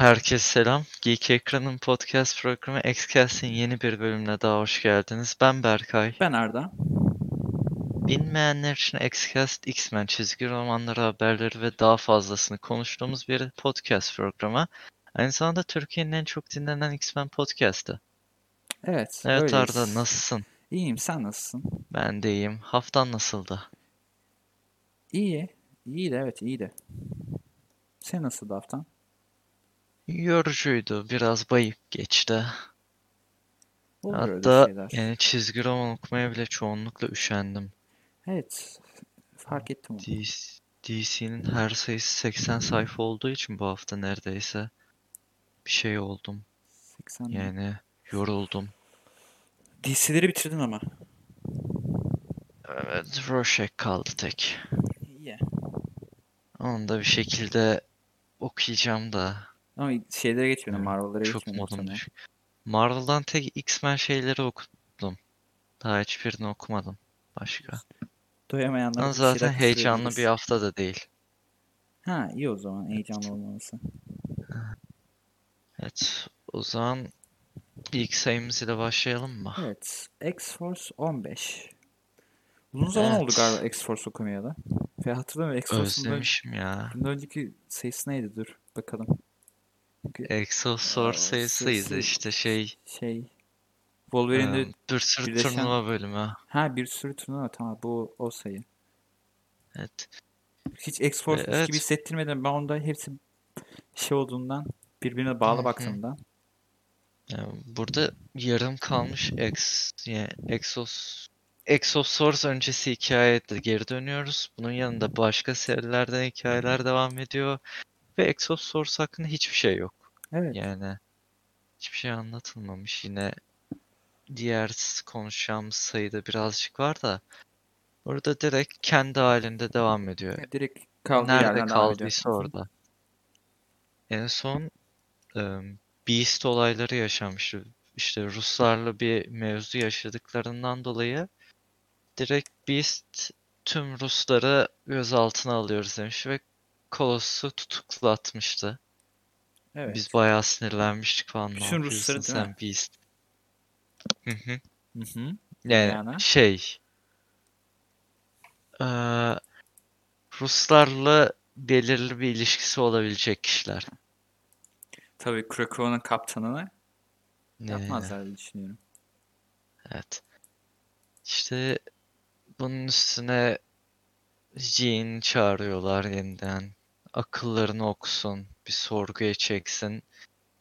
Herkese selam. Geek Ekran'ın podcast programı Xcast'in yeni bir bölümüne daha hoş geldiniz. Ben Berkay. Ben Arda. Bilmeyenler için Xcast, X-Men çizgi romanları, haberleri ve daha fazlasını konuştuğumuz bir podcast programı. Aynı zamanda Türkiye'nin en çok dinlenen X-Men podcastı. Evet, Evet öyleyiz. Arda nasılsın? İyiyim, sen nasılsın? Ben de iyiyim. Haftan nasıldı? İyi. İyi de evet, iyi de. Sen nasıl haftan? Yorucuydu. Biraz bayık geçti. Olur Hatta yani çizgi roman okumaya bile çoğunlukla üşendim. Evet, fark ettim onu. DC DC'nin her sayısı 80 sayfa olduğu için bu hafta neredeyse bir şey oldum. 80 Yani yoruldum. DC'leri bitirdin ama. Evet, Rorschach kaldı tek. İyi. Onu da bir şekilde okuyacağım da Ama şeylere geçmedin, Evet, Marvel'lara çok geçmedin modum sana. düşük. Marvel'dan tek X-Men şeyleri okudum. Daha hiçbirini okumadım başka. Doyamayanlara Ama zaten heyecanlı bir hafta da değil. Ha, iyi o zaman, heyecanlı olmaması. Evet, o zaman ilk sayımız ile başlayalım mı? Evet, X-Force 15. Uzun zaman oldu Evet. galiba X-Force okumayalı. Ve hatırlamıyorum X-Force'un Özlemişim ya. bundan önceki sayısı neydi? Dur bakalım. Sayısıydı sayısı- işte şey şey Wolverine'de Ee, bir sürü birleşen- turnuva bölümü. ha bir sürü turnuva tamam bu o sayı. Evet. Hiç X-Force'muş Evet. gibi hissettirmedim. Ben onda hepsi şey olduğundan birbirine bağlı baktığımdan. Yani burada yarım kalmış Ex, yani Exos Exosaurus öncesi hikayede geri dönüyoruz. Bunun yanında başka serilerden hikayeler devam ediyor. Ve Exosaurus hakkında hiçbir şey yok. Evet. Yani hiçbir şey anlatılmamış. Yine diğer konuşacağımız sayıda birazcık var da burada direkt kendi halinde devam ediyor. Ya Direkt kaldığı Nerede kaldıysa orada. En son e, Beast olayları yaşanmıştı. İşte Ruslarla bir mevzu yaşadıklarından dolayı direkt Beast tüm Rusları gözaltına alıyoruz demiş ve Kolos'u tutuklatmıştı. Evet. Biz bayağı sinirlenmiştik falan. Ne Bütün Rusları değil sen mi? Beast? Hı hı. Hı hı. Yani Yani? şey eee, Ruslarla belirli bir ilişkisi olabilecek kişiler. Tabii Krakow'un kaptanını Ee, yapmazlar diye düşünüyorum. Evet. İşte bunun üstüne Jean çağırıyorlar yeniden. Akıllarını okusun, bir sorguya çeksin.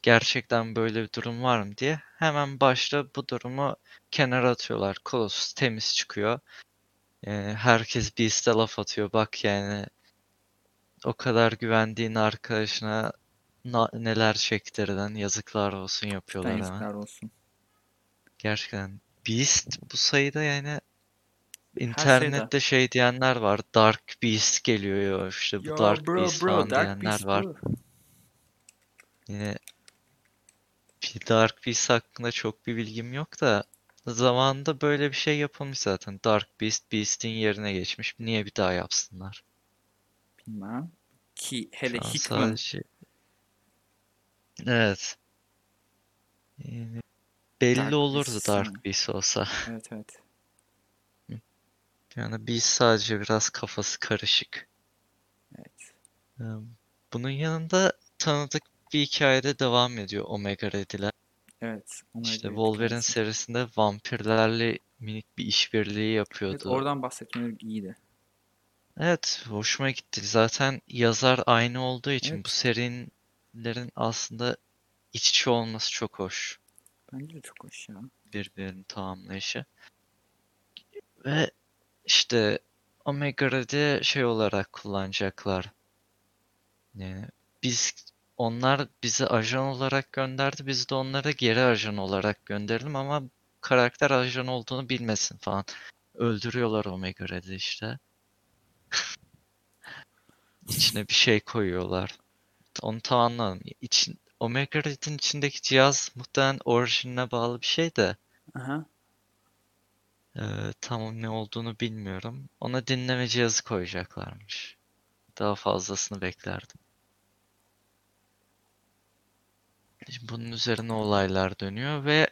Gerçekten böyle bir durum var mı diye. Hemen başta bu durumu kenara atıyorlar. Colossus temiz çıkıyor. Yani herkes Beast'e laf atıyor. Bak yani o kadar güvendiğin arkadaşına na- neler çektirdin. Yazıklar olsun yapıyorlar hemen. yazıklar olsun. Gerçekten Beast bu sayıda yani internette şey diyenler var. Dark Beast geliyor ya işte bu Yo Dark bro Beast bro falan Dark diyenler Beast var. bro. Yine bir Dark Beast hakkında çok bir bilgim yok da zamanında böyle bir şey yapılmış zaten. Dark Beast Beast'in yerine geçmiş. Niye bir daha yapsınlar? Bilmem. Ki hele Şu an Hickman sadece Evet. Yani belli Dark olurdu Beast Dark. Beast olsa. Evet evet. Yani Beast sadece biraz kafası karışık. Evet. Bunun yanında tanıdık bir hikayede devam ediyor Omega Red'ler. Evet. Ona İşte Wolverine hikayesi. serisinde vampirlerle minik bir işbirliği Evet, yapıyordu. oradan bahsetmeleri iyiydi. Evet, hoşuma gitti. Zaten yazar aynı olduğu için bu Evet. serilerin aslında iç içe olması çok hoş. Bence de çok hoş ya. Birbirini tamamlayışı. Ve işte Omega Red'i şey olarak kullanacaklar. Yani biz onlar bizi ajan olarak gönderdi. Biz de onlara geri ajan olarak gönderelim ama karakter ajan olduğunu bilmesin falan. Öldürüyorlar Omega Red'i işte. İçine bir şey koyuyorlar. Onu tam anlamadım. İçin, Omega Red'in içindeki cihaz muhtemelen orijinine bağlı bir şey de Aha. E, tam ne olduğunu bilmiyorum. Ona dinleme cihazı koyacaklarmış. Daha fazlasını beklerdim. Bunun üzerine olaylar dönüyor ve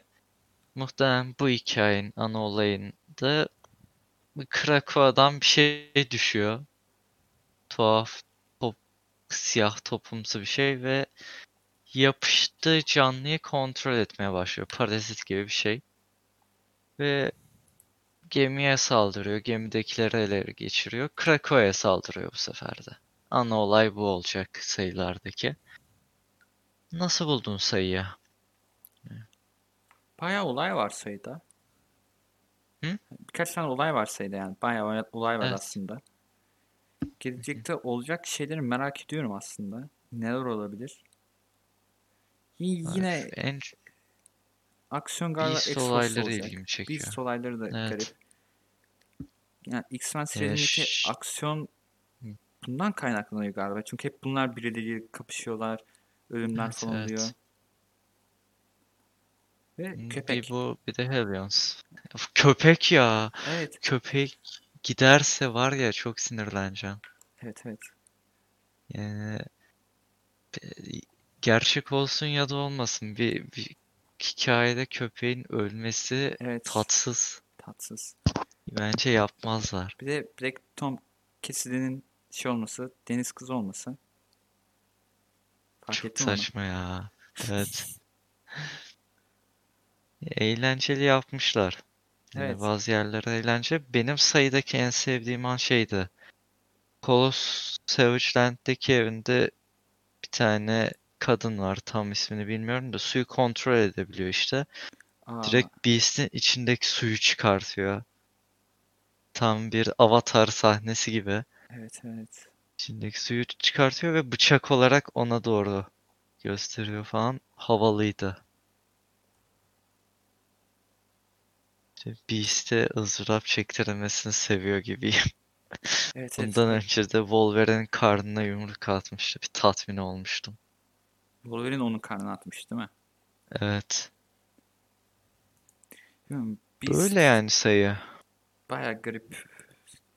muhtemelen bu hikayenin ana olayında bir Krakow'dan bir şey düşüyor. Tuhaf top, siyah topumsu bir şey ve yapıştığı canlıyı kontrol etmeye başlıyor. Parazit gibi bir şey. Ve gemiye saldırıyor. Gemidekileri ele geçiriyor. Krakow'a saldırıyor bu sefer de. Ana olay bu olacak sayılardaki. Nasıl buldun sayıyı? Bayağı olay var sayıda. Hı? Birkaç tane olay var sayıda yani. Bayağı olay var Evet. aslında. Gelecekte olacak şeyleri merak ediyorum aslında. Neler olabilir? Y- Yine En aksiyon galiba Beast X-Force olayları olacak. ilgimi çekiyor. Beast olayları da Evet. garip. Yani X-Men Ee, serilerindeki ş- aksiyon bundan kaynaklanıyor galiba. Çünkü hep bunlar birileriyle kapışıyorlar. Ölümler Evet, falan oluyor. evet. Ve Bir köpek. bu bir de Hellions. Köpek ya. Evet, Köpek giderse var ya çok sinirleneceğim. evet, evet. Yani e, gerçek olsun ya da olmasın bir, bir hikayede köpeğin ölmesi Evet, tatsız. tatsız. Bence yapmazlar. Bir de Black Tom Cassidy'nin şey olması, deniz kızı olması. Fark Çok ettin mi onu? saçma ya. Evet. Eğlenceli yapmışlar. Yani Evet. bazı yerler eğlence. Benim sayıdaki en sevdiğim an şeydi. Kolos Savage Land'deki evinde bir tane kadın var. Tam ismini bilmiyorum da suyu kontrol edebiliyor işte. Aa, Direkt Beast'in içindeki suyu çıkartıyor. Tam bir avatar sahnesi gibi. evet, evet. İçindeki suyu çıkartıyor ve bıçak olarak ona doğru gösteriyor falan. Havalıydı. İşte Beast'e ızdırap çektirmesini seviyor gibiyim. Evet, evet. Bundan önce de Wolverine'in karnına yumruk atmıştı. Bir tatmin olmuştum. Wolverine onun karnına atmış değil mi? Evet. Bilmiyorum, Beast Böyle yani sayı. bayağı garip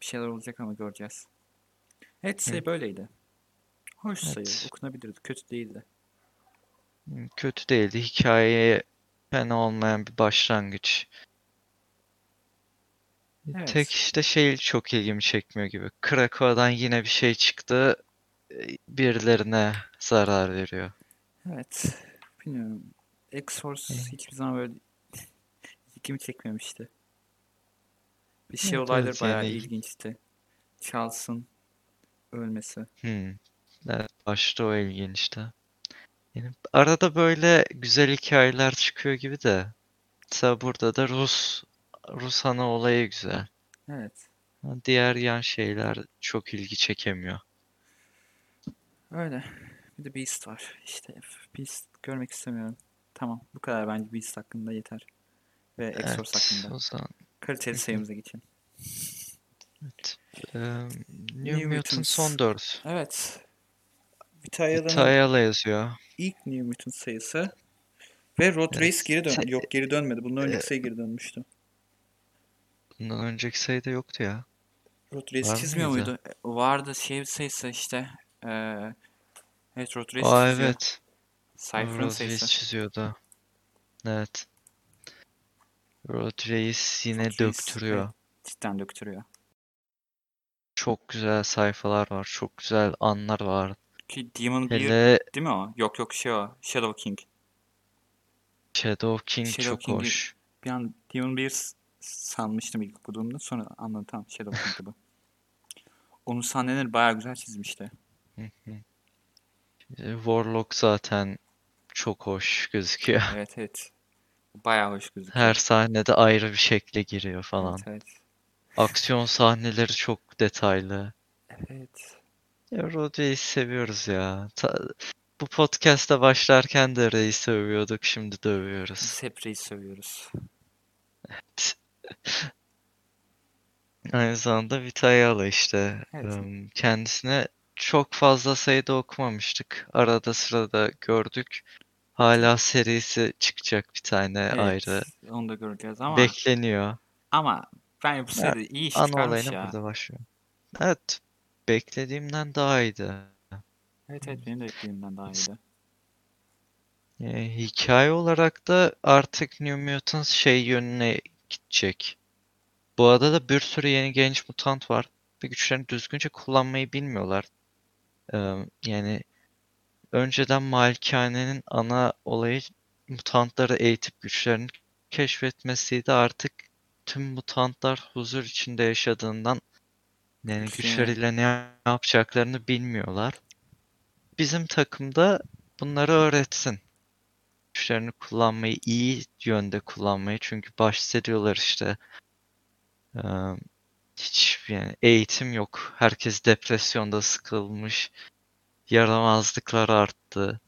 bir şeyler olacak ama göreceğiz. Evet sayı böyleydi. Hoş sayı, Evet. okunabilirdi, kötü değildi. Hmm, Kötü değildi. Hikayeye fena olmayan bir başlangıç. Evet. Tek işte şey çok ilgimi çekmiyor gibi. Krakow'dan yine bir şey çıktı. e, Birilerine zarar veriyor. Evet, bilmiyorum. X-Force Hı. hiçbir zaman böyle ilgimi çekmemişti. Bir şey Evet, olayları evet, bayağı yani- ilginçti. Charles'ın ölmesi. Hmm. Evet, başta o ilginçti. Yani arada böyle güzel hikayeler çıkıyor gibi de. Mesela burada da Rus Rus ana olayı güzel. Evet. Diğer yan şeyler çok ilgi çekemiyor. Öyle. Bir de Beast var. İşte Beast görmek istemiyorum. Tamam. Bu kadar bence Beast hakkında yeter. Ve X-Force Evet, hakkında. o zaman Kaliteli sayımıza geçelim. evet. Eee, New New Mutant Mutants. son 4. Evet. Tayala yazıyor. ilk New Mutant sayısı. Ve Road Evet. Race geri dön. Sen- Yok geri dönmedi. Bundan önceki Ee, sayı geri dönmüştü. Bundan önceki sayıda yoktu ya. Road Race Var çizmiyor mıydı? muydu? E, Vardı şey sayısı işte. Ee, evet Road Race Aa çiziyor. evet. Cypher'ın Road sayısı. Race çiziyordu. Evet. Road Race yine Road Race, döktürüyor. evet, cidden döktürüyor. Çok güzel sayfalar var. Çok güzel anlar var. Ki Demon Beer Hele değil mi o? Yok yok şey o. Shadow King. Shadow King Shadow çok King'i- hoş. Bir an Demon Beer sanmıştım ilk okuduğumda. Sonra anladım tamam Shadow King'di bu. Onun sahneleri bayağı güzel çizmişti. E, Warlock zaten çok hoş gözüküyor. Evet evet. Bayağı hoş gözüküyor. Her sahnede ayrı bir şekle giriyor falan. Evet evet. Aksiyon sahneleri çok detaylı. Evet. Ya Road Race'i seviyoruz ya. Ta- bu podcast'a başlarken de Reis'i övüyorduk, şimdi de övüyoruz. Biz hep reis seviyoruz. Aynı zamanda Vitayala işte. Evet. Kendisine çok fazla sayıda okumamıştık. Arada sırada gördük. Hala serisi çıkacak bir tane Evet. ayrı. Onu da göreceğiz ama Bekleniyor. ama ben bu seri iyi iş Ana olayına ya. burada başlıyor. Evet. Beklediğimden daha iyiydi. Evet evet benim de beklediğimden daha iyiydi. E, hikaye olarak da artık New Mutants şey yönüne gidecek. Bu arada da bir sürü yeni genç mutant var ve güçlerini düzgünce kullanmayı bilmiyorlar. Yani önceden Malikane'nin ana olayı mutantları eğitip güçlerini keşfetmesiydi. Artık tüm mutantlar huzur içinde yaşadığından yani güçleriyle ne yapacaklarını bilmiyorlar. Bizim takımda bunları öğretsin. Güçlerini kullanmayı, iyi yönde kullanmayı. Çünkü bahsediyorlar işte. Hiç yani eğitim yok. Herkes depresyonda sıkılmış. Yaramazlıklar arttı.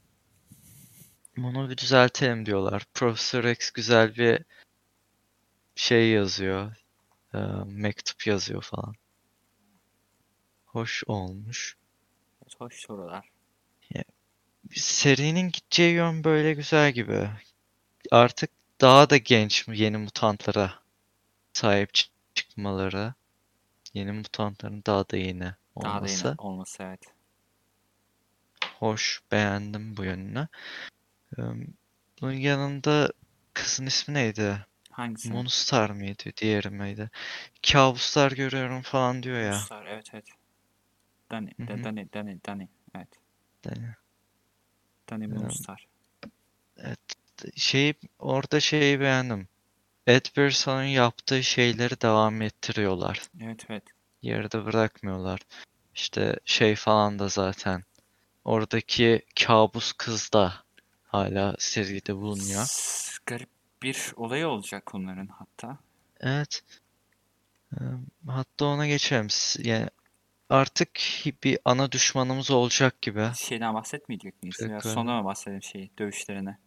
Bunu bir düzeltelim diyorlar. Profesör X güzel bir şey yazıyor. eee, mektup yazıyor falan. Hoş olmuş. Evet, hoş sorular. Serinin gideceği yön böyle güzel gibi. Artık daha da genç yeni mutantlara sahip çı- çıkmaları. Yeni mutantların daha da yeni Daha da olması. yeni olması evet. Hoş, beğendim bu yönünü. Bunun yanında kızın ismi neydi? Hangisi? Moonstar mıydı? Diğeri miydi? Kabuslar görüyorum falan diyor ya. Ruslar, evet evet. Dani, Hı de, hı. Dani, Dani, Dani. Evet. Dani Evet. Moonstar. şey orada şeyi beğendim. Ed Brison'un yaptığı şeyleri devam ettiriyorlar. Evet evet. Yarıda bırakmıyorlar. İşte şey falan da zaten. Oradaki kabus kız da hala seride bulunuyor. Garip bir olay olacak onların hatta. Evet. Hatta ona geçelim. Yani artık bir ana düşmanımız olacak gibi. Şeyden bahsetmeyecek miyiz? Peki. sonra mı bahsedelim şeyi, dövüşlerine?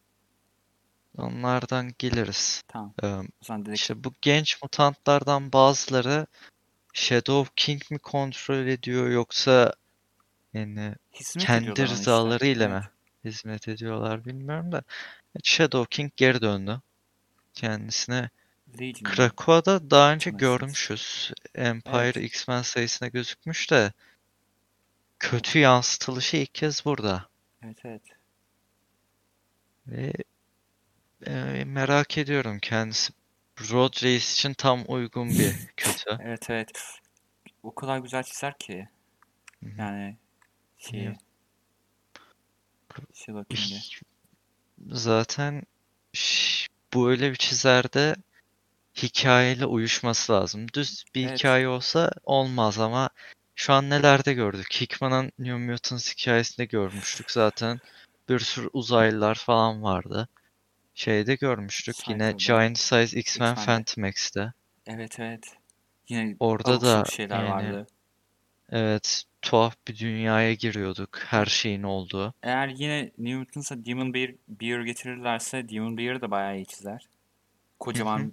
Onlardan geliriz. Tamam. Dedik İşte bu genç mutantlardan bazıları Shadow King mi kontrol ediyor yoksa yani hizmet kendi işte. rızalarıyla Evet. mı hizmet ediyorlar bilmiyorum da. Shadow King geri döndü. Kendisine Legion. Krakowa'da daha önce Tanıştık. görmüşüz. Empire Evet. X-Men sayısına gözükmüş de kötü yansıtılışı ilk kez burada. Evet evet. Ve e, merak ediyorum kendisi Road Race için tam uygun bir kötü. Evet evet. O kadar güzel çizer ki. Yani. Shadow King'i. Zaten bu öyle bir çizerde hikayeyle uyuşması lazım. Düz bir Evet. hikaye olsa olmaz ama şu an nelerde gördük? Hickman'ın New Mutants hikayesinde görmüştük zaten. Bir sürü uzaylılar falan vardı. Şeyde görmüştük yine. Giant Size X-Men. Phantom X'te. Evet evet. Yine Orada da şeyler yani vardı. evet tuhaf bir dünyaya giriyorduk. Her şeyin olduğu. Eğer yine New Mutants'a Demon Bear, Bear getirirlerse Demon Bear da bayağı iyi çizer. Kocaman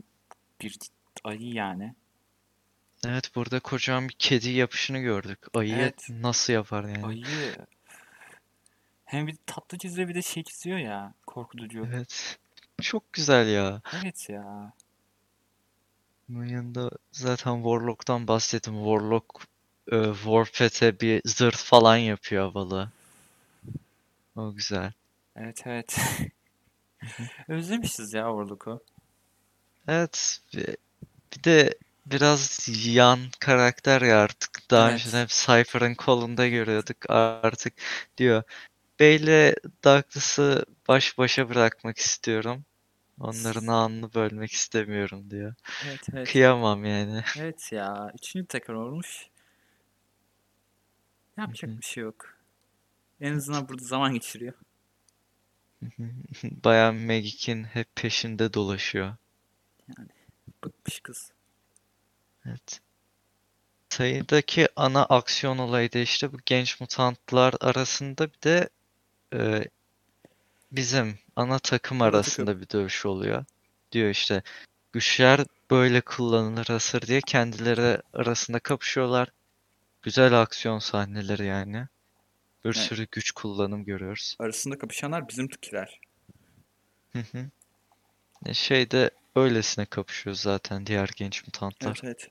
bir ayı yani. Evet burada kocaman bir kedi yapışını gördük. Ayı Evet. nasıl yapar yani? Ayı. Hem bir tatlı çiziyor bir de şey çiziyor ya. Korkutucu. Evet. Çok güzel ya. Evet ya. Bunun yanında zaten Warlock'tan bahsettim. Warlock e, Warpath'e bir zırh falan yapıyor havalı. O güzel. Evet evet. Özlemişiz ya Warlock'u. Evet. Bir, bir de biraz yan karakter ya artık. Daha Evet. önceden hep Cypher'ın kolunda görüyorduk. Artık diyor. Bey'le Douglas'ı baş başa bırakmak istiyorum. Onların anını bölmek istemiyorum diyor. Evet evet. Kıyamam yani. Evet ya. Üçüncü tekrar olmuş. Yapacak Hı hı. bir şey yok. En azından burada zaman geçiriyor. Bayan Magik'in hep peşinde dolaşıyor. Bıkmış kız. Evet. Sayıdaki ana aksiyon olayı da işte bu genç mutantlar arasında bir de e, bizim ana takım arasında bir dövüş oluyor. Diyor işte güçler böyle kullanılır hasır diye kendileri arasında kapışıyorlar. Güzel aksiyon sahneleri yani. Bir Evet. sürü güç kullanım görüyoruz. Arasında kapışanlar bizim Tukiler. Hı hı. E, Şeyde öylesine kapışıyor zaten diğer genç mutantlar. Evet evet.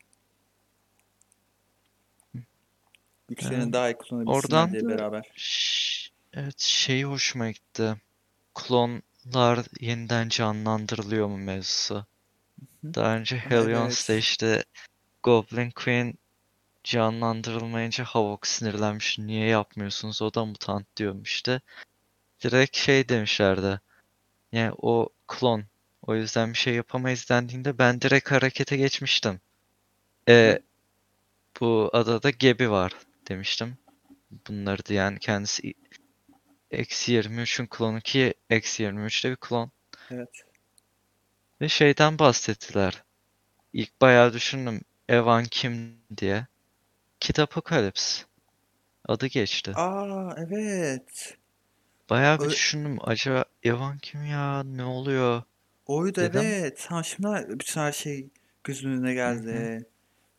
Güçlerini Ee, daha iyi kullanabilsinler oradan diye beraber. Evet şey hoşuma gitti. Klon klonlar yeniden canlandırılıyor mu mevzusu. Hı. Daha önce Helions'ta evet. işte Goblin Queen canlandırılmayınca Havok sinirlenmiş. Niye yapmıyorsunuz? O da mutant diyormuştu. Direkt şey demişlerdi. Yani o klon. O yüzden bir şey yapamayız dendiğinde ben direkt harekete geçmiştim. E, bu adada Gebi var demiştim. Bunları diyen kendisi Eksi 23'ün klonu ki Eksi 23 de bir klon. Evet. Ve şeyden bahsettiler. İlk bayağı düşündüm. Evan kim diye. Kid Apocalypse. Adı geçti. Aa evet. Bayağı bir Ö- düşündüm. Acaba Evan kim ya? Ne oluyor? Oydu Dedim. evet. Ha şimdi bütün her şey gözümün önüne geldi.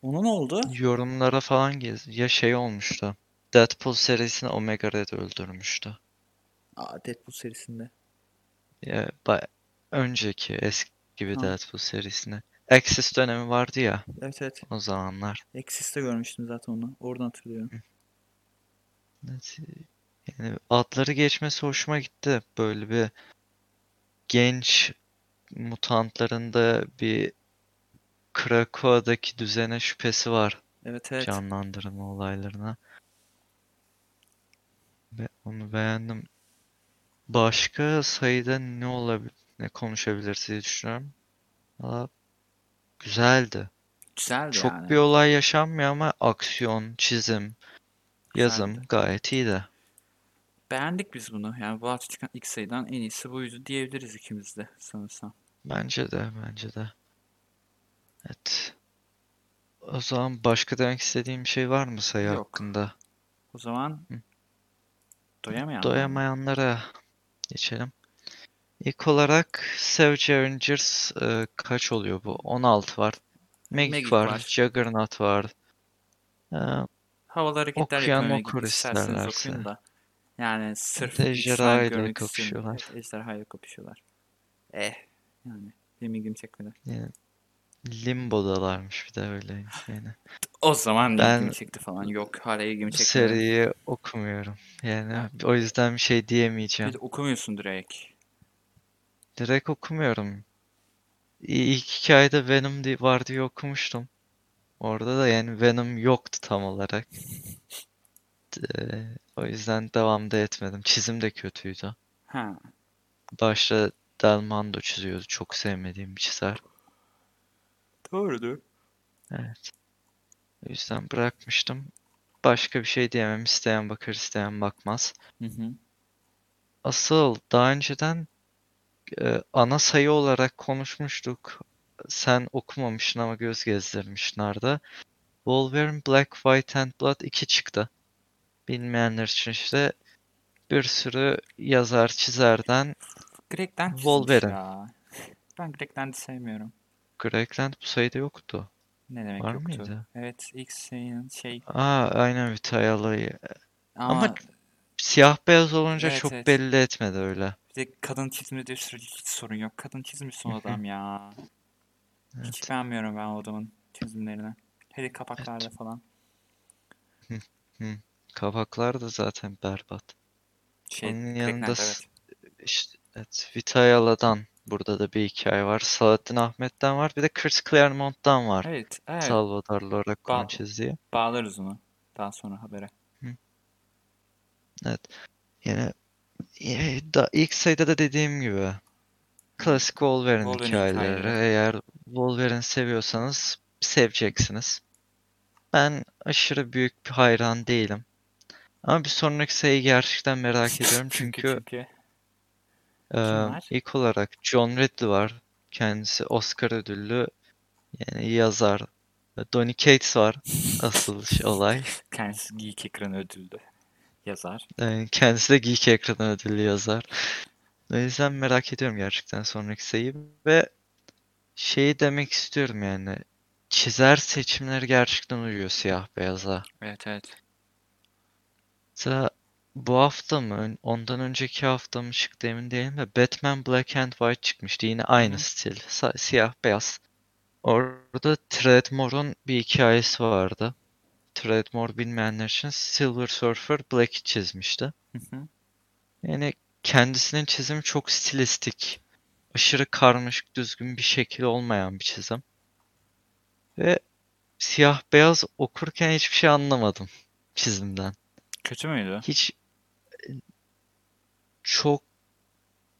Ona ne oldu? Yorumlara falan gez. Ya şey olmuştu. Deadpool serisini Omega Red öldürmüştü. Aa Deadpool serisinde. Ya ba- önceki eski bir Ha. Deadpool serisine. Axis dönemi vardı ya Evet evet. o zamanlar. Exis'te görmüştüm zaten onu. Oradan hatırlıyorum. Evet, Yani adları geçmesi hoşuma gitti. Böyle bir genç mutantların da bir Krakow'daki düzene şüphesi var Evet evet. canlandırma olaylarına. Ve onu beğendim. Başka sayıda ne olabilir, ne konuşabiliriz diye düşünüyorum. Valla güzeldi. Güzeldi Çok yani. bir olay yaşanmıyor ama aksiyon, çizim, yazım Güzeldi. gayet iyiydi. Beğendik biz bunu. Yani bu hafta çıkan ilk sayıdan en iyisi buydu diyebiliriz ikimiz de sanırsam. Bence de, bence de. Evet. O zaman başka demek istediğim bir şey var mı sayı Yok. hakkında? O zaman Hı. doyamayan Doyamayanlara geçelim. İlk olarak Savage Avengers e, kaç oluyor bu? 16 var. Magic Magic var, var. Juggernaut var. E, havalı hareketler Okuyan okur İsterseniz okuyun da. Yani sırf ejderha ile kapışıyorlar. Evet, ejderha ile kapışıyorlar. Eh yani benim ilgimi çekmedi. yani Limbo'dalarmış bir de öyle yani. O zaman Ben ilgimi çekti falan. Yok hala ilgimi çekmedi. seriyi okumuyorum. Yani Ha. o yüzden bir şey Bir diyemeyeceğim. de okumuyorsun direkt. Direkt okumuyorum. İlk hikayede Venom var diye okumuştum. Orada da yani Venom yoktu tam olarak. O yüzden devam da etmedim. Çizim de kötüydü. Ha. Başta Del Mando çiziyordu. Çok sevmediğim bir çizer. Doğrudur. Evet. O yüzden bırakmıştım. Başka bir şey diyemem. İsteyen bakar, isteyen bakmaz. Hı hı. Asıl daha önceden e, ana sayı olarak konuşmuştuk. Sen okumamışsın ama göz gezdirmiştin Arda. Wolverine Black, White and Blood 2 çıktı. Bilmeyenler için işte bir sürü yazar, çizerden Greg Wolverine. ya. Ben Greg Land'i sevmiyorum. Greg Land bu sayıda yoktu. Ne demek Var yoktu? mıydı? Evet ilk sayının şey Aa aynen Vitalya'yı. Ama ama siyah beyaz olunca Evet, çok evet. belli etmedi öyle. bir de kadın çizmediği sürece hiç sorun yok. Kadın çizmiş son adam ya. Evet. Hiç beğenmiyorum ben o adamın çizimlerini. Hele kapaklarda falan. Kapaklar da zaten berbat. Şey, Onun yanında evet. işte evet, Vitalya'dan burada da bir hikaye var. Salahattin Ahmet'ten var. Bir de Chris Claremont'tan var. Evet, evet. Salvador Larroque'un Ba- çizdiği. Bağlarız onu daha sonra habere. Evet. Yani da, ilk sayıda da dediğim gibi klasik Wolverine Wolverine hikayeleri. hikayeleri. Eğer Wolverine seviyorsanız seveceksiniz. Ben aşırı büyük bir hayran değilim. Ama bir sonraki sayıyı gerçekten merak ediyorum. Çünkü çünkü Ee, ilk olarak John Ridley var. Kendisi Oscar ödüllü yani yazar. Donny Cates var. Asıl şey- olay. kendisi Geek Ekranı ödüllü yazar. Yani kendisi de Geek Ekranı ödüllü yazar. O yüzden merak ediyorum gerçekten sonraki sayıyı. Ve şeyi demek istiyorum yani. Çizer seçimleri gerçekten uyuyor siyah beyaza. Evet evet. Mesela bu hafta mı, ön- ondan önceki hafta mı çıktı emin değilim de Batman Black and White çıkmıştı. Yine aynı stil. Sa- siyah beyaz. Orada Treadmore'un bir hikayesi vardı. Treadmore bilmeyenler için Silver Surfer Black'i çizmişti. Hı hı. Yani kendisinin çizimi çok stilistik. Aşırı karmaşık düzgün bir şekil olmayan bir çizim. Ve siyah beyaz okurken hiçbir şey anlamadım çizimden. Kötü müydü? Hiç çok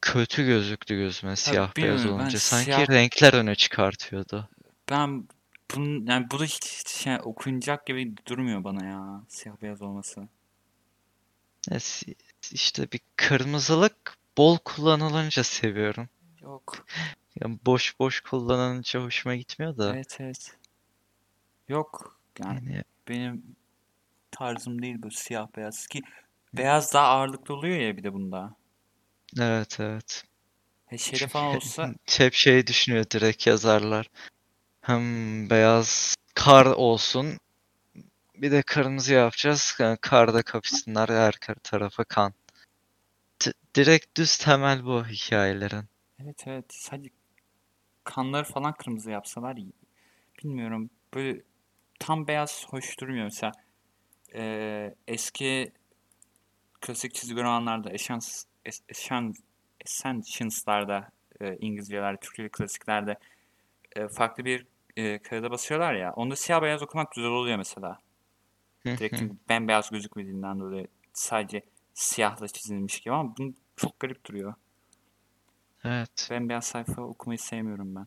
kötü gözüktü gözüme siyah beyaz bilmiyorum, ben olunca. Sanki siyah- renkler öne çıkartıyordu. Ben bunun yani bu da hiç, hiç şey okunacak gibi durmuyor bana ya siyah beyaz olması. Si- işte bir kırmızılık bol kullanılınca seviyorum. Yok. Yani boş boş kullanınca hoşuma gitmiyor da. Evet evet. Yok. Yani Yani benim tarzım değil bu siyah beyaz ki beyaz daha ağırlıklı oluyor ya bir de bunda. evet evet. He şeyde falan olsa Hep şey düşünüyor direkt yazarlar. Hem beyaz kar olsun. Bir de kırmızı yapacağız. Karda kapışsınlar her tarafa kan. D- direkt düz temel bu hikayelerin. evet evet sadece kanları falan kırmızı yapsalar iyi. Bilmiyorum böyle tam beyaz hoş durmuyor mesela eee, eski klasik çizgi romanlarda Essence, Essentials'larda e, İngilizcelerde, Türkçe klasiklerde e, farklı bir e, kağıda basıyorlar ya. Onda siyah beyaz okumak güzel oluyor mesela. Direkt çünkü bembeyaz gözükmediğinden dolayı sadece siyahla çizilmiş gibi ama bu çok garip duruyor. Evet. Bembeyaz sayfa okumayı sevmiyorum ben.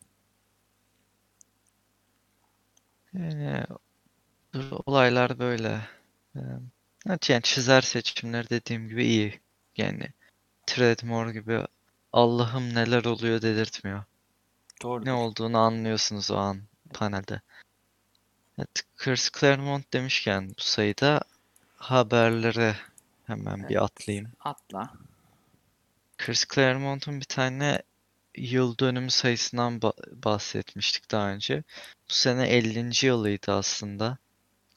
Yani olaylar böyle. Ee, Evet yani çizer seçimleri dediğim gibi iyi. Yani Treadmore gibi Allah'ım neler oluyor dedirtmiyor. Doğrudur. Ne olduğunu anlıyorsunuz o an panelde. Evet, Chris Claremont demişken bu sayıda haberlere hemen bir atlayayım. Atla. Chris Claremont'un bir tane yıl dönümü sayısından ba- bahsetmiştik daha önce. Bu sene 50. yılıydı aslında.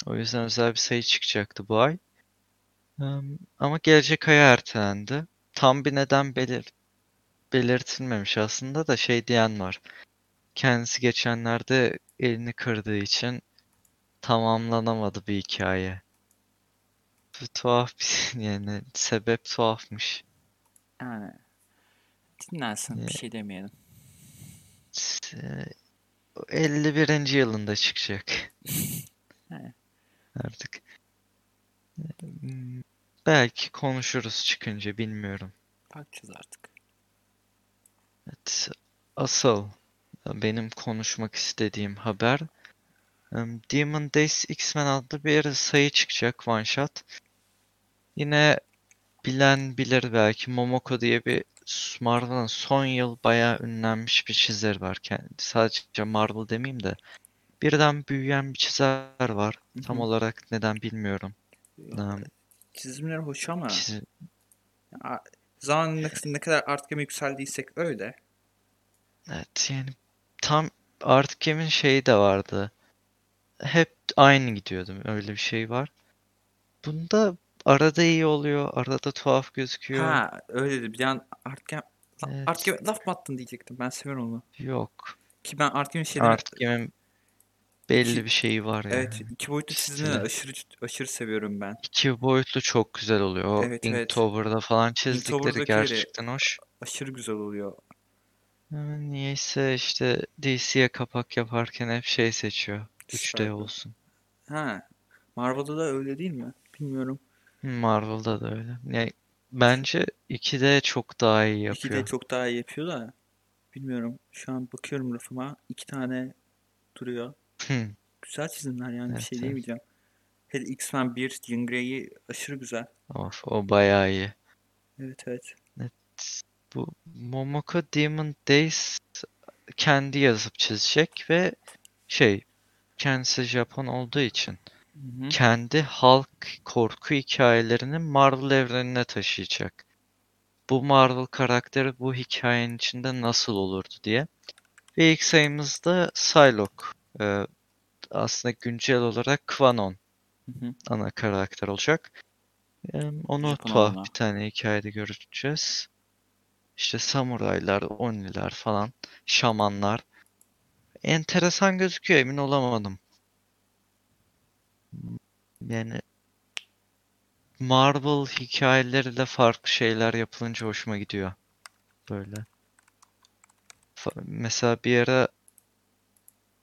O yüzden özel bir sayı çıkacaktı bu ay. Ama gelecek aya ertelendi. Tam bir neden belir belirtilmemiş aslında da şey diyen var. Kendisi geçenlerde elini kırdığı için tamamlanamadı bir hikaye. Bu tuhaf bir yani sebep tuhafmış. Yani dinlensin. Ya. Bir şey demeyelim. Eee, 51. yılında çıkacak. Artık. Belki konuşuruz çıkınca bilmiyorum. Bakacağız artık. Evet, asıl benim konuşmak istediğim haber em, Demon Days X-Men adlı bir sayı çıkacak one shot. Yine bilen bilir belki Momoko diye bir Marvel'ın son yıl bayağı ünlenmiş bir çizer var. Kendi, sadece Marvel demeyeyim de birden büyüyen bir çizer var. Tam olarak neden bilmiyorum. Em, Çizimleri hoş ama çizi- a- zaman ne, kadar art game yükseldiysek öyle. Evet yani tam artık emin şeyi de vardı. Hep aynı gidiyordum. Öyle bir şey var. Bunda arada iyi oluyor, arada tuhaf gözüküyor. Ha öyle de bir an art game, La- Evet. art game laf mı attın diyecektim. Ben seviyorum onu. Yok. Ki ben art game şeyleri Artık emin belli bir şeyi var yani. evet iki boyutlu çizimleri aşırı aşırı seviyorum ben. İki boyutlu çok güzel oluyor. O Evet, evet. Inktober'da falan çizdikleri Inktober'dakileri- gerçekten hoş. Aşırı güzel oluyor. Ama niyeyse işte DC'ye kapak yaparken hep şey seçiyor. 3D Cyber. olsun. Ha. Marvel'da da öyle değil mi? Bilmiyorum. Marvel'da da öyle. Yani bence 2D çok daha iyi İki yapıyor. de çok daha iyi yapıyor da. Bilmiyorum. Şu an bakıyorum rafıma. iki tane duruyor. Hı. Güzel çizimler yani bir Evet, şey evet. diyemeyeceğim. Hele X-Men 1 Jean Grey'i aşırı güzel. Of, o bayağı iyi. Evet evet. Bu Momoko Demon Days kendi yazıp çizecek ve şey kendisi Japon olduğu için Hı hı. kendi halk korku hikayelerini Marvel evrenine taşıyacak. Bu Marvel karakteri bu hikayenin içinde nasıl olurdu diye. Ve ilk sayımızda Psylocke. Ee, aslında güncel olarak Quanon Hı hı. ana karakter olacak. Ee, onu Japon tuhaf olma. bir tane hikayede göreceğiz. İşte samuraylar, oniler falan, şamanlar. Enteresan gözüküyor, emin olamadım. Yani Marvel hikayeleriyle farklı şeyler yapılınca hoşuma gidiyor. Böyle. Mesela bir ara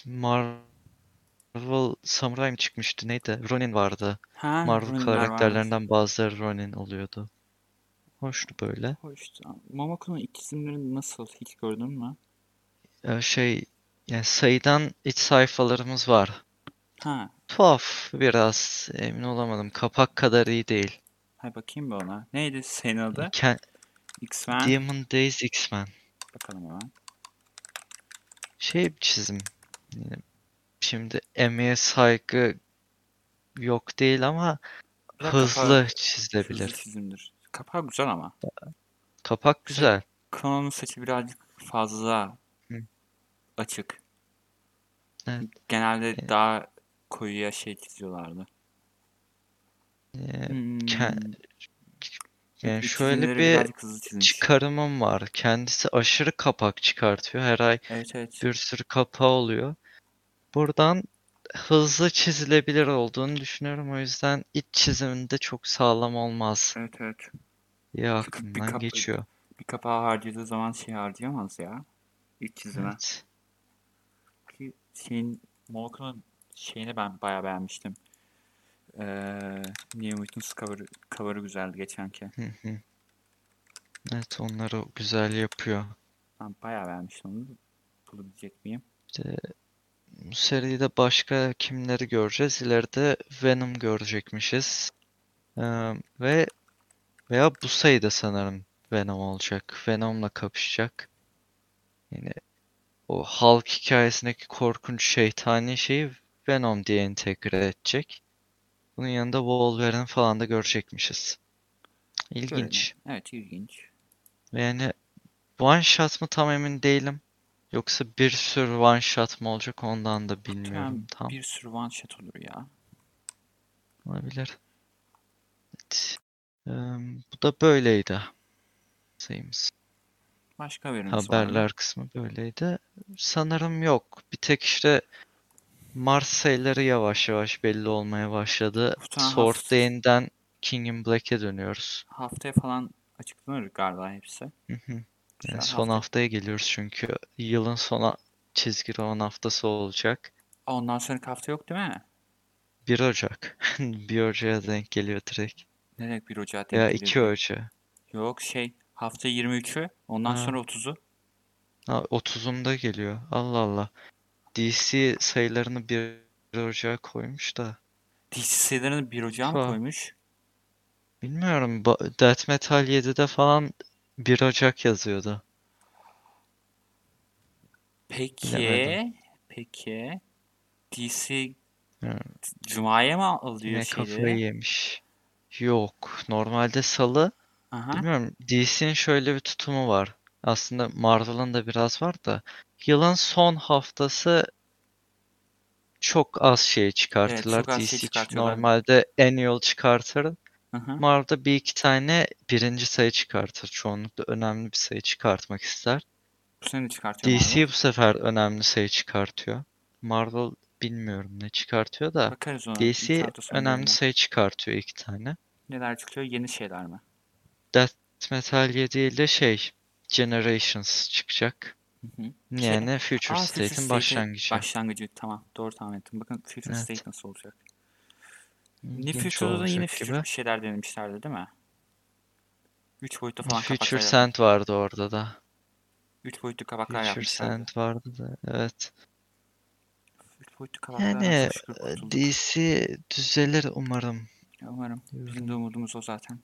Marvel Samurai mı çıkmıştı? Neydi? Ronin vardı. Ha, Marvel varmış. karakterlerinden bazıları Ronin oluyordu. Hoştu böyle. Hoştu. Momoko'nun iç çizimleri nasıl? Hiç gördün mü? Ee, şey yani sayıdan iç sayfalarımız var. Ha, Tuhaf biraz emin olamadım. Kapak kadar iyi değil. hay bakayım bir ona. Neydi senin adı? Ke- X-Men. Demon Days X-Men. Bakalım hemen. Şey bir çizim. Şimdi emeğe saygı yok değil ama Biraz hızlı kapağı- çizilebilir. Hızlı çizimdir. Kapağı güzel ama. Kapak güzel. Chrono'nun saçı birazcık fazla Hı. açık. Evet. Genelde Evet. daha koyuya şey çiziyorlardı. Ee, Hmm. yani şöyle bir çıkarımım var. Kendisi aşırı kapak çıkartıyor. Her ay Evet evet. bir sürü kapağı oluyor. Buradan hızlı çizilebilir olduğunu düşünüyorum. O yüzden iç çiziminde çok sağlam olmaz. Evet evet. İyi bir aklımdan kapa- geçiyor. Bir kapağı harcadığı zaman şey harcayamaz ya. İlk çizime. Evet. Ki şeyin Momoko'nun şeyini ben bayağı beğenmiştim. Ee, New Mutants cover, cover'ı güzeldi geçenki. Hı hı. Evet onları güzel yapıyor. Ben bayağı beğenmiştim onu. Bulabilecek miyim? İşte bu seride başka kimleri göreceğiz? İleride Venom görecekmişiz. Ee, ve veya bu sayıda sanırım Venom olacak. Venom'la kapışacak. Yani o Hulk hikayesindeki korkunç şeytani şeyi Venom diye entegre edecek. Bunun yanında Wolverine falan da görecekmişiz. İlginç. Görelim. Evet ilginç. Yani one shot mı tam emin değilim. Yoksa bir sürü one shot mı olacak ondan da bilmiyorum Muhtemelen tam. bir sürü one shot olur ya. Olabilir. Evet. Eee, bu da böyleydi. Sayımız. Başka var mı? Haberler kısmı böyleydi. Sanırım yok. Bir tek işte Mars sayıları yavaş yavaş belli olmaya başladı. Sword Day'inden King in Black'e dönüyoruz. Haftaya falan açıklanır galiba hepsi. Hı hı. Yani son hafta. haftaya geliyoruz çünkü yılın sona çizgi roman haftası olacak. Ondan sonraki hafta yok değil mi? 1 Ocak. 1 Ocak'a denk geliyor direkt. Ne demek 1 Ocak'a denk Ya geliyor 2 diye. Ocak. Yok şey hafta 23'ü ondan Ha. sonra 30'u. Ha 30'unda geliyor. Allah Allah. DC sayılarını 1 Ocak'a koymuş da. DC sayılarını 1 Ocak'a mı koymuş? Bilmiyorum. Death Metal 7'de falan 1 Ocak yazıyordu. Peki, Bilemedim. peki DC Ha, Cuma'ya mı alıyor Ne kafayı şeyleri? yemiş. Yok. Normalde salı. Aha. Bilmiyorum. DC'nin şöyle bir tutumu var. Aslında Marvel'ın da biraz var da. Yılın son haftası çok az şey çıkartırlar. çok az şey DC çıkartıyorlar. normalde annual çıkartır. Aha. Marvel'da bir iki tane birinci sayı çıkartır. Çoğunlukla önemli bir sayı çıkartmak ister. Bu sene çıkartıyor DC Marvel. bu sefer önemli sayı çıkartıyor. Marvel bilmiyorum ne çıkartıyor da. Bakarız ona. DC önemli sayı çıkartıyor iki tane. Neler çıkıyor? Yeni şeyler mi? Death Metal 7 ile şey Generations çıkacak. Hı hı. Yani Şey- Future Aa, State'in başlangıcı. Başlangıcı. Tamam. Doğru tahmin ettim. Bakın Future Evet. State nasıl olacak? New Future'da da yine Future gibi. bir şeyler denemişlerdi değil mi? 3 boyutlu falan Future kapaklar Sand vardı orada da. 3 boyutlu kapaklar Future yapmışlardı. Sand vardı da. Evet. 3 boyutlu kapaklardan Yani şükür e. DC düzelir umarım. Umarım. Bizim de umudumuz o zaten.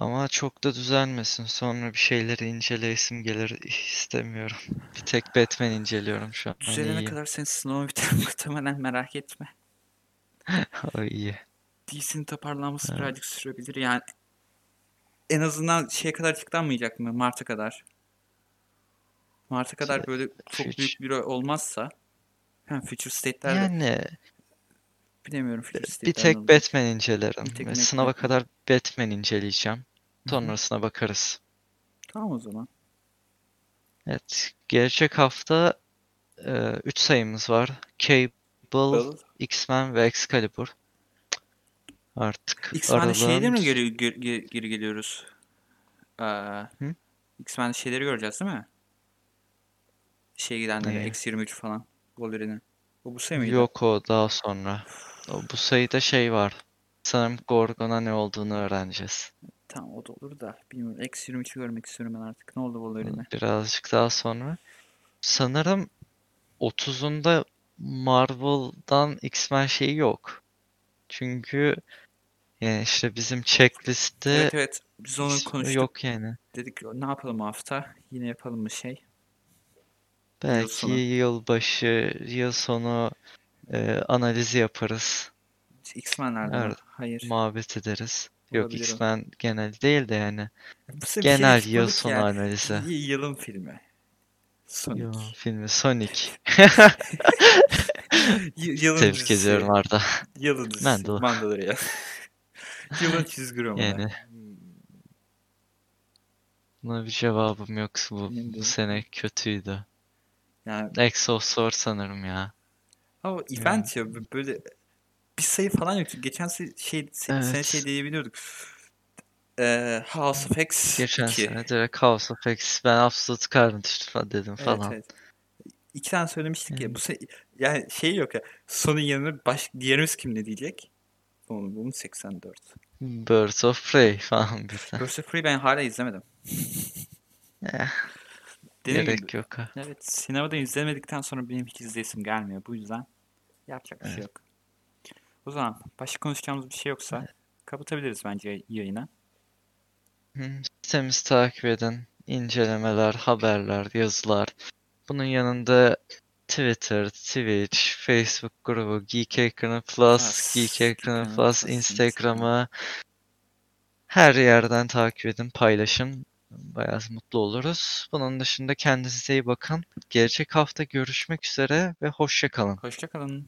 Ama çok da düzelmesin. Sonra bir şeyleri inceleyesim gelir istemiyorum. Bir tek Batman inceliyorum şu an. Düzelene iyi. kadar senin sınavı biter muhtemelen merak etme. O iyi. DC'nin toparlanması Evet. birazcık sürebilir. Yani en azından şeye kadar açıklanmayacak mı? Mart'a kadar. Mart'a kadar böyle çok Future- büyük bir olmazsa hem Future State'ler de Yani bilemiyorum bir tek olacak. Batman incelerim. Bir tek Batman. sınava kadar Batman inceleyeceğim. Sonrasına bakarız. Tamam o zaman. Evet. Gelecek hafta 3 sayımız var. Cable, Well, X-Men ve Excalibur. Artık şeyleri aralığın mi geri, geri, geri- geliyoruz? Ee, X-Men'de şeyleri göreceğiz değil mi? Şeye gidenleri, Neyi? Eksi 23 falan. Wolverine'i. O bu şey miydi? Yok o daha sonra. Bu sayıda şey var. Sanırım Gorgon'a ne olduğunu öğreneceğiz. Tamam o da olur da. Bilmiyorum. Eksi 23'ü görmek istiyorum ben artık. Ne oldu Wolverine'e? Birazcık daha sonra. Sanırım 30'unda Marvel'dan X-Men şeyi yok. Çünkü yani işte bizim checklist'te Evet evet. Biz onu konuştuk. yok yani. Dedik ne yapalım bu hafta? Yine yapalım mı şey? Belki sonu. yılbaşı, yıl sonu e, analizi yaparız. X-Men'lerde mi? Evet. Hayır. Muhabbet ederiz. Yok Olabilir o. X-Men genel değil de yani. Bu bir şey Genel yıl sonu ya. analizi. Yılın filmi. Sonic. Yo, filmi Sonic. Yılın Tebrik dizisi. ediyorum Arda. Yılın dizisi. Mandalorian. Mandalorian. Yılın çizgi romanı. Yani. Hmm. Buna bir cevabım yok. Bu, bu yok. sene kötüydü. Yani Exosor sanırım ya. Ama event ya bö- böyle bir sayı falan yoktu. Geçen se- şey se- sene Evet. şey diyebiliyorduk. Ee, House of X Geçen 2. sene direkt House of X. Ben Absolute Carnage falan dedim Evet falan. evet. İki tane söylemiştik ya. Yani. Bu se- yani şey yok ya. Sonun yanına baş diğerimiz kim ne diyecek? Onun bunun 84. Birds of Prey falan bir tane. Birds of Prey ben hala izlemedim. Eh, Dediğim gibi gerek yok ha. Evet, sinemada izlemedikten sonra benim hiç izleyesim gelmiyor. Bu yüzden yapacak bir şey Evet. yok. O zaman başka konuşacağımız bir şey yoksa kapatabiliriz bence yayını. Hı, Sitemizi takip edin. İncelemeler, haberler, yazılar. Bunun yanında Twitter, Twitch, Facebook grubu, Geek Ekranı Plus, Geek Ekranı Plus, Instagram'ı her yerden takip edin, paylaşın. Bayağı mutlu oluruz. Bunun dışında kendinize iyi bakın. Gelecek hafta görüşmek üzere ve hoşça kalın. Hoşça kalın.